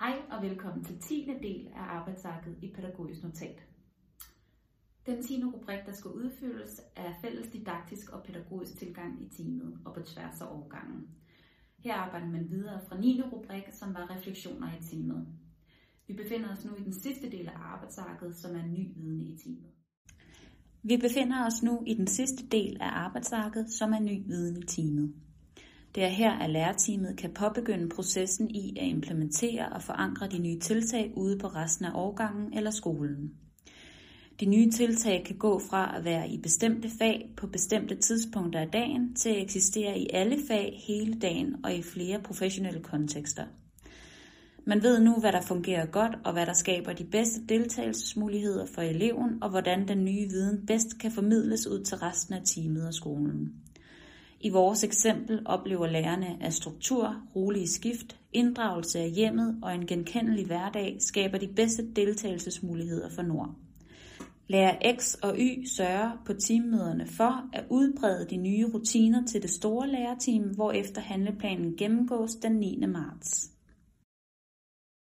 Hej og velkommen til 10. del af arbejdsarket i Pædagogisk Notat. Den 10. rubrik, der skal udfyldes, er fælles didaktisk og pædagogisk tilgang i teamet og på tværs af årgangen. Her arbejder man videre fra 9. rubrik, som var refleksioner i teamet. Vi befinder os nu i den sidste del af arbejdsarket, som er ny viden i teamet. Vi befinder os nu i den sidste del af arbejdsarket, som er ny viden i teamet. Det er her, at lærerteamet kan påbegynde processen i at implementere og forankre de nye tiltag ude på resten af årgangen eller skolen. De nye tiltag kan gå fra at være i bestemte fag på bestemte tidspunkter af dagen til at eksistere i alle fag hele dagen og i flere professionelle kontekster. Man ved nu, hvad der fungerer godt og hvad der skaber de bedste deltagelsesmuligheder for eleven og hvordan den nye viden bedst kan formidles ud til resten af teamet og skolen. I vores eksempel oplever lærerne, at struktur, rolige skift, inddragelse af hjemmet og en genkendelig hverdag skaber de bedste deltagelsesmuligheder for Nord. Lærer X og Y sørger på teammøderne for at udbrede de nye rutiner til det store lærerteam, hvorefter handleplanen gennemgås den 9. marts.